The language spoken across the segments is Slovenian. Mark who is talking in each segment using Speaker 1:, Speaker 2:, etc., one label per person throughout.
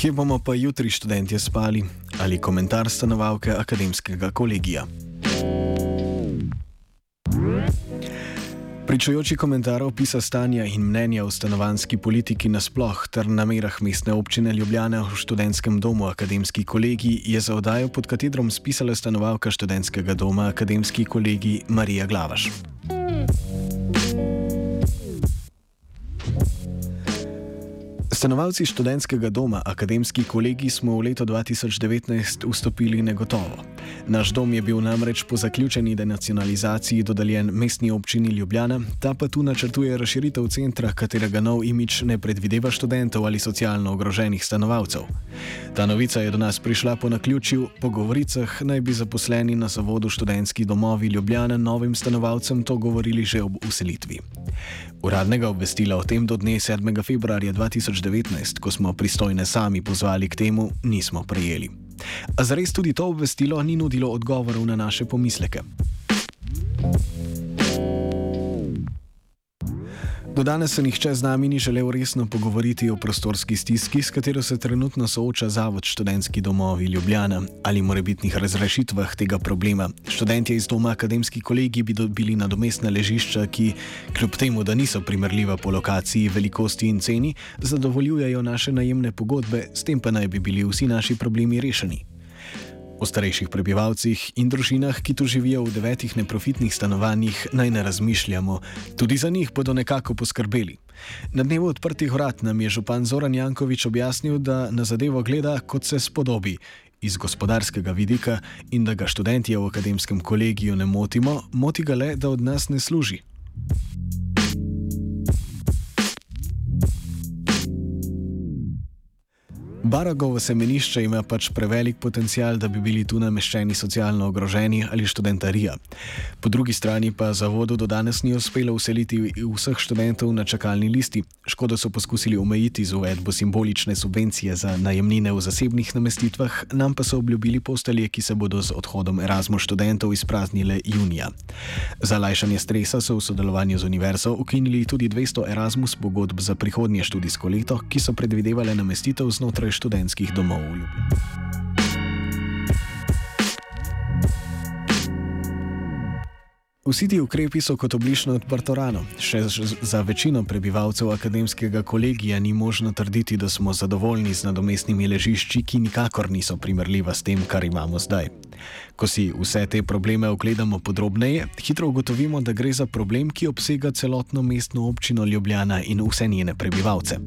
Speaker 1: Kje bomo pa jutri študentje spali? Ali komentar stanovalke akademskega kolegija? Pričujoči komentar opisa stanja in mnenja o stanovanski politiki nasploh ter namerah mestne občine Ljubljana v študentskem domu Akademski kolegij je za oddajo pod katedrom spisala stanovalka študentskega doma Akademski kolegij Marija Glavaš. Stanovalci študentskega doma Akademski kolegij smo v leto 2019 vstopili negotovo. Naš dom je bil namreč po zaključeni denacionalizaciji dodeljen mestni občini Ljubljana, ta pa tu načrtuje razširitev centra, katerega nov imič ne predvideva študentov ali socialno ogroženih stanovalcev. Ta novica je do nas prišla po naključju, po govoricah naj bi zaposleni na zavodu študentski domovi Ljubljana novim stanovalcem to govorili že ob uselitvi. Uradnega obvestila o tem do dne 7. februarja 2019, ko smo pristojne sami pozvali k temu, nismo prejeli. Zares tudi to obvestilo ni nudilo odgovorov na naše pomisleke. Do danes se nihče z nami ni želel resno pogovoriti o prostorski stiski, s katero se trenutno sooča Zavod študentski domovi Ljubljana ali morebitnih razrešitvah tega problema. Študentje iz doma akademski kolegi bi dobili nadomestna ležišča, ki kljub temu, da niso primerljiva po lokaciji, velikosti in ceni, zadovoljujejo naše najemne pogodbe, s tem pa naj bi bili vsi naši problemi rešeni. O starejših prebivalcih in družinah, ki tu živijo v devetih neprofitnih stanovanjih, naj ne razmišljamo, tudi za njih bodo nekako poskrbeli. Na dnevu odprtih vrat nam je župan Zoran Jankovič objasnil, da na zadevo gleda, kot se spodobi. Iz gospodarskega vidika in da ga študentje v akademskem kolegiju ne motimo, moti ga le, da od nas ne služi. Baragovo semenišče ima pač prevelik potencial, da bi bili tu nameščeni socialno ogroženi ali študentarija. Po drugi strani pa zavodu do danes ni uspelo useliti vseh študentov na čakalni listi. Škodo so poskusili omejiti z uvedbo simbolične subvencije za najemnine v zasebnih namestitvah, nam pa so obljubili postelje, ki se bodo z odhodom Erasmus študentov izpraznile junija. Za lajšanje stresa so v sodelovanju z univerzo ukinili tudi 200 Erasmus pogodb za prihodnje študijsko leto, ki so predvidevale namestitev znotraj študentskih domov v Ljubljani. Vsi ti ukrepi so kot oblično odprto rano. Še za večino prebivalcev akademskega kolegija ni možno trditi, da smo zadovoljni z nadomestnimi ležišči, ki nikakor niso primerljiva s tem, kar imamo zdaj. Ko si vse te probleme ogledamo podrobneje, hitro ugotovimo, da gre za problem, ki obsega celotno mestno občino Ljubljana in vse njene prebivalce.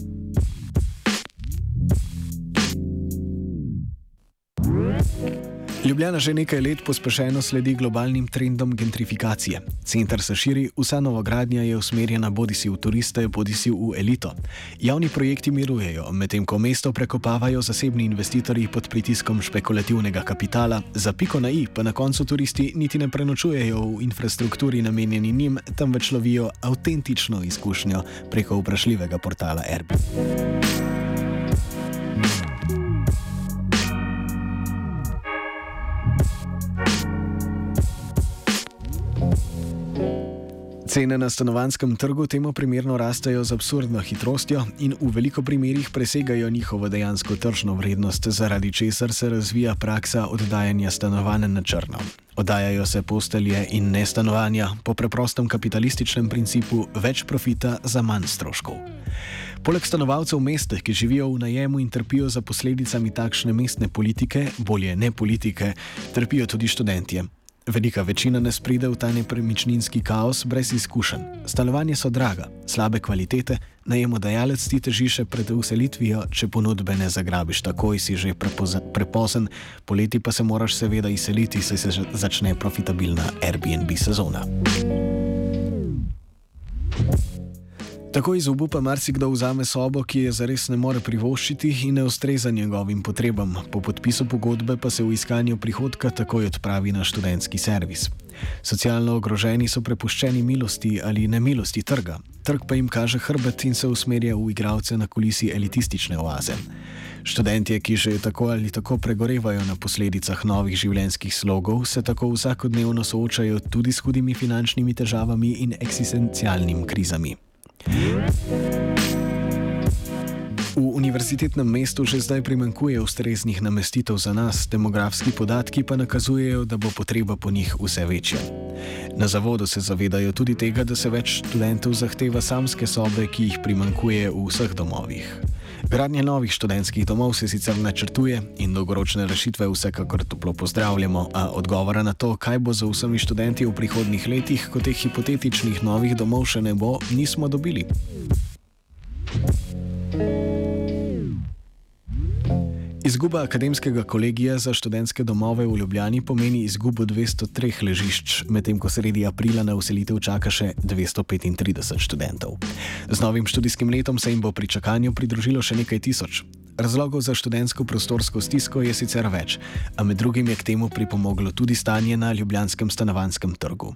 Speaker 1: Ljubljana že nekaj let pospešeno sledi globalnim trendom gentrifikacije. Center se širi, vsa novogradnja je usmerjena bodi si v turiste, bodi si v elito. Javni projekti mirujejo, medtem ko mesto prekopavajo zasebni investitorji pod pritiskom špekulativnega kapitala, za piko na i pa na koncu turisti niti ne prenočujejo v infrastrukturi namenjeni njim, temveč lovijo avtentično izkušnjo preko vprašljivega portala Airbnb. Cene na stanovanskem trgu temu primerno rastejo z absurdno hitrostjo in v veliko primerjih presegajo njihovo dejansko tržno vrednost, zaradi česar se razvija praksa oddajanja stanovanj na črno. Oddajajo se postelje in ne stanovanja po preprostem kapitalističnem principu več profita za manj stroškov. Poleg stanovalcev v mestih, ki živijo v najemu in trpijo za posledicami takšne mestne politike, bolje ne politike, trpijo tudi študentje. Velika večina ne spride v ta nepremičninski kaos brez izkušenj. Stanovanje so draga, slabe kvalitete, najemodajalec ti teži še pred uselitvijo, če ponudbe ne zagrabiš takoj, si že prepozen, poleti pa se moraš seveda izseliti, saj se začne profitabilna Airbnb sezona. Tako iz obupa marsikdo vzame sobo, ki je zares ne more privoščiti in ne ustreza njegovim potrebam, po podpisu pogodbe pa se v iskanju prihodka takoj odpravi na študentski servis. Socialno ogroženi so prepuščeni milosti ali nemilosti trga, trg pa jim kaže hrbet in se usmerja v igralce na kulisi elitistične oaze. Študentje, ki že tako ali tako pregorevajo na posledicah novih življenjskih slogov, se tako vsakodnevno soočajo tudi s hudimi finančnimi težavami in eksistencialnimi krizami. V univerzitetnem mestu že zdaj primankuje ustreznih namestitev za nas, demografski podatki pa nakazujejo, da bo potreba po njih vse večja. Na zavodu se zavedajo tudi tega, da se več študentov zahteva samske sobe, ki jih primankuje v vseh domovih. Gradnje novih študentskih domov se sicer načrtuje in dolgoročne rešitve vsekakor toplo pozdravljamo, a odgovora na to, kaj bo za vsemi študenti v prihodnih letih, ko teh hipotetičnih novih domov še ne bo, nismo dobili. Izguba akademskega kolegija za študentske domove v Ljubljani pomeni izgubo 203 ležišč, medtem ko sredi aprila na uselitev čaka še 235 študentov. Z novim študijskim letom se jim bo pri čakanju pridružilo še nekaj tisoč. Razlogov za študentsko prostorsko stisko je sicer več, a med drugim je k temu pripomoglo tudi stanje na ljubljanskem stanovanskem trgu.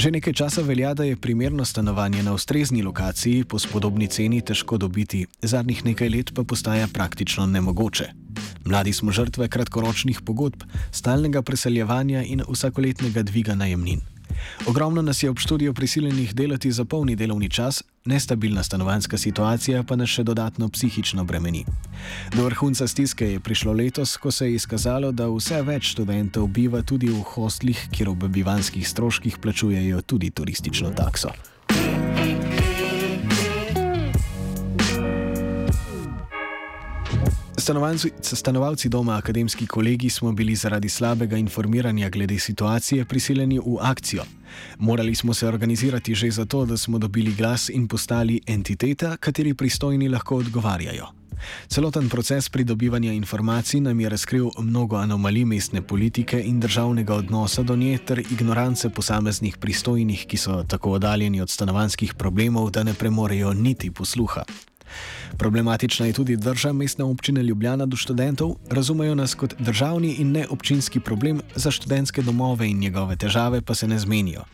Speaker 1: Že nekaj časa velja, da je primerno stanovanje na ustrezni lokaciji po spodobni ceni težko dobiti, zadnjih nekaj let pa postaja praktično nemogoče. Mladi smo žrtve kratkoročnih pogodb, stalnega preseljevanja in vsakoletnega dviga najemnin. Ogromno nas je ob študiju prisiljenih delati za polni delovni čas, nestabilna stanovanska situacija pa nas še dodatno psihično bremeni. Do vrhunca stiske je prišlo letos, ko se je izkazalo, da vse več študentov biva tudi v hostlih, kjer ob bivanskih stroških plačujejo tudi turistično takso. Stanovalci, stanovalci doma Akademski kolegi smo bili zaradi slabega informiranja glede situacije prisiljeni v akcijo. Morali smo se organizirati že zato, da smo dobili glas in postali entiteta, kateri pristojni lahko odgovarjajo. Celoten proces pridobivanja informacij nam je razkril mnogo anomalij mestne politike in državnega odnosa do nje ter ignorance posameznih pristojnih, ki so tako oddaljeni od stanovanskih problemov, da ne premorejo niti posluha. Problematična je tudi drža mestne občine Ljubljana do študentov, razumejo nas kot državni in ne občinski problem, za študentske domove in njegove težave pa se ne zmenijo.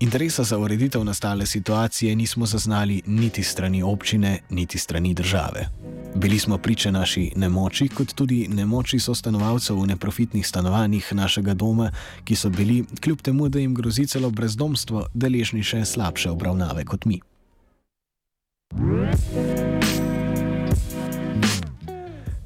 Speaker 1: Interesa za ureditev nastale situacije nismo zaznali niti strani občine, niti strani države. Bili smo priče naši nemoči, kot tudi nemoči sostanovalcev v neprofitnih stanovanjih našega doma, ki so bili, kljub temu, da jim grozi celo brezdomstvo, deležni še slabše obravnave kot mi.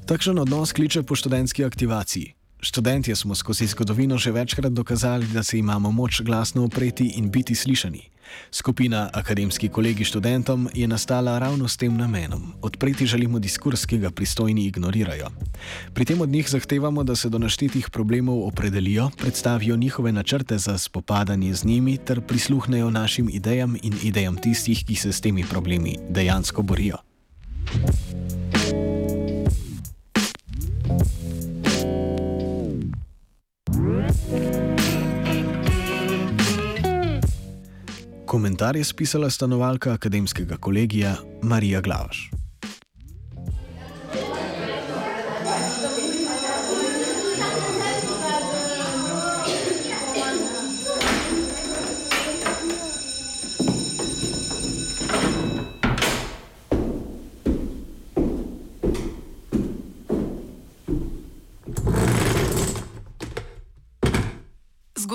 Speaker 1: Takšen odnos kliče po študentski aktivaciji. Študentje smo skozi zgodovino že večkrat dokazali, da se imamo moč glasno opreti in biti slišani. Skupina Akademski kolegi študentom je nastala ravno s tem namenom. Odpreti želimo diskurs, ki ga pristojni ignorirajo. Pri tem od njih zahtevamo, da se do naštetih problemov opredelijo, predstavijo njihove načrte za spopadanje z njimi ter prisluhnejo našim idejam in idejam tistih, ki se s temi problemi dejansko borijo. Komentar je spisala stanovalka akademskega kolegija Marija Glavaš.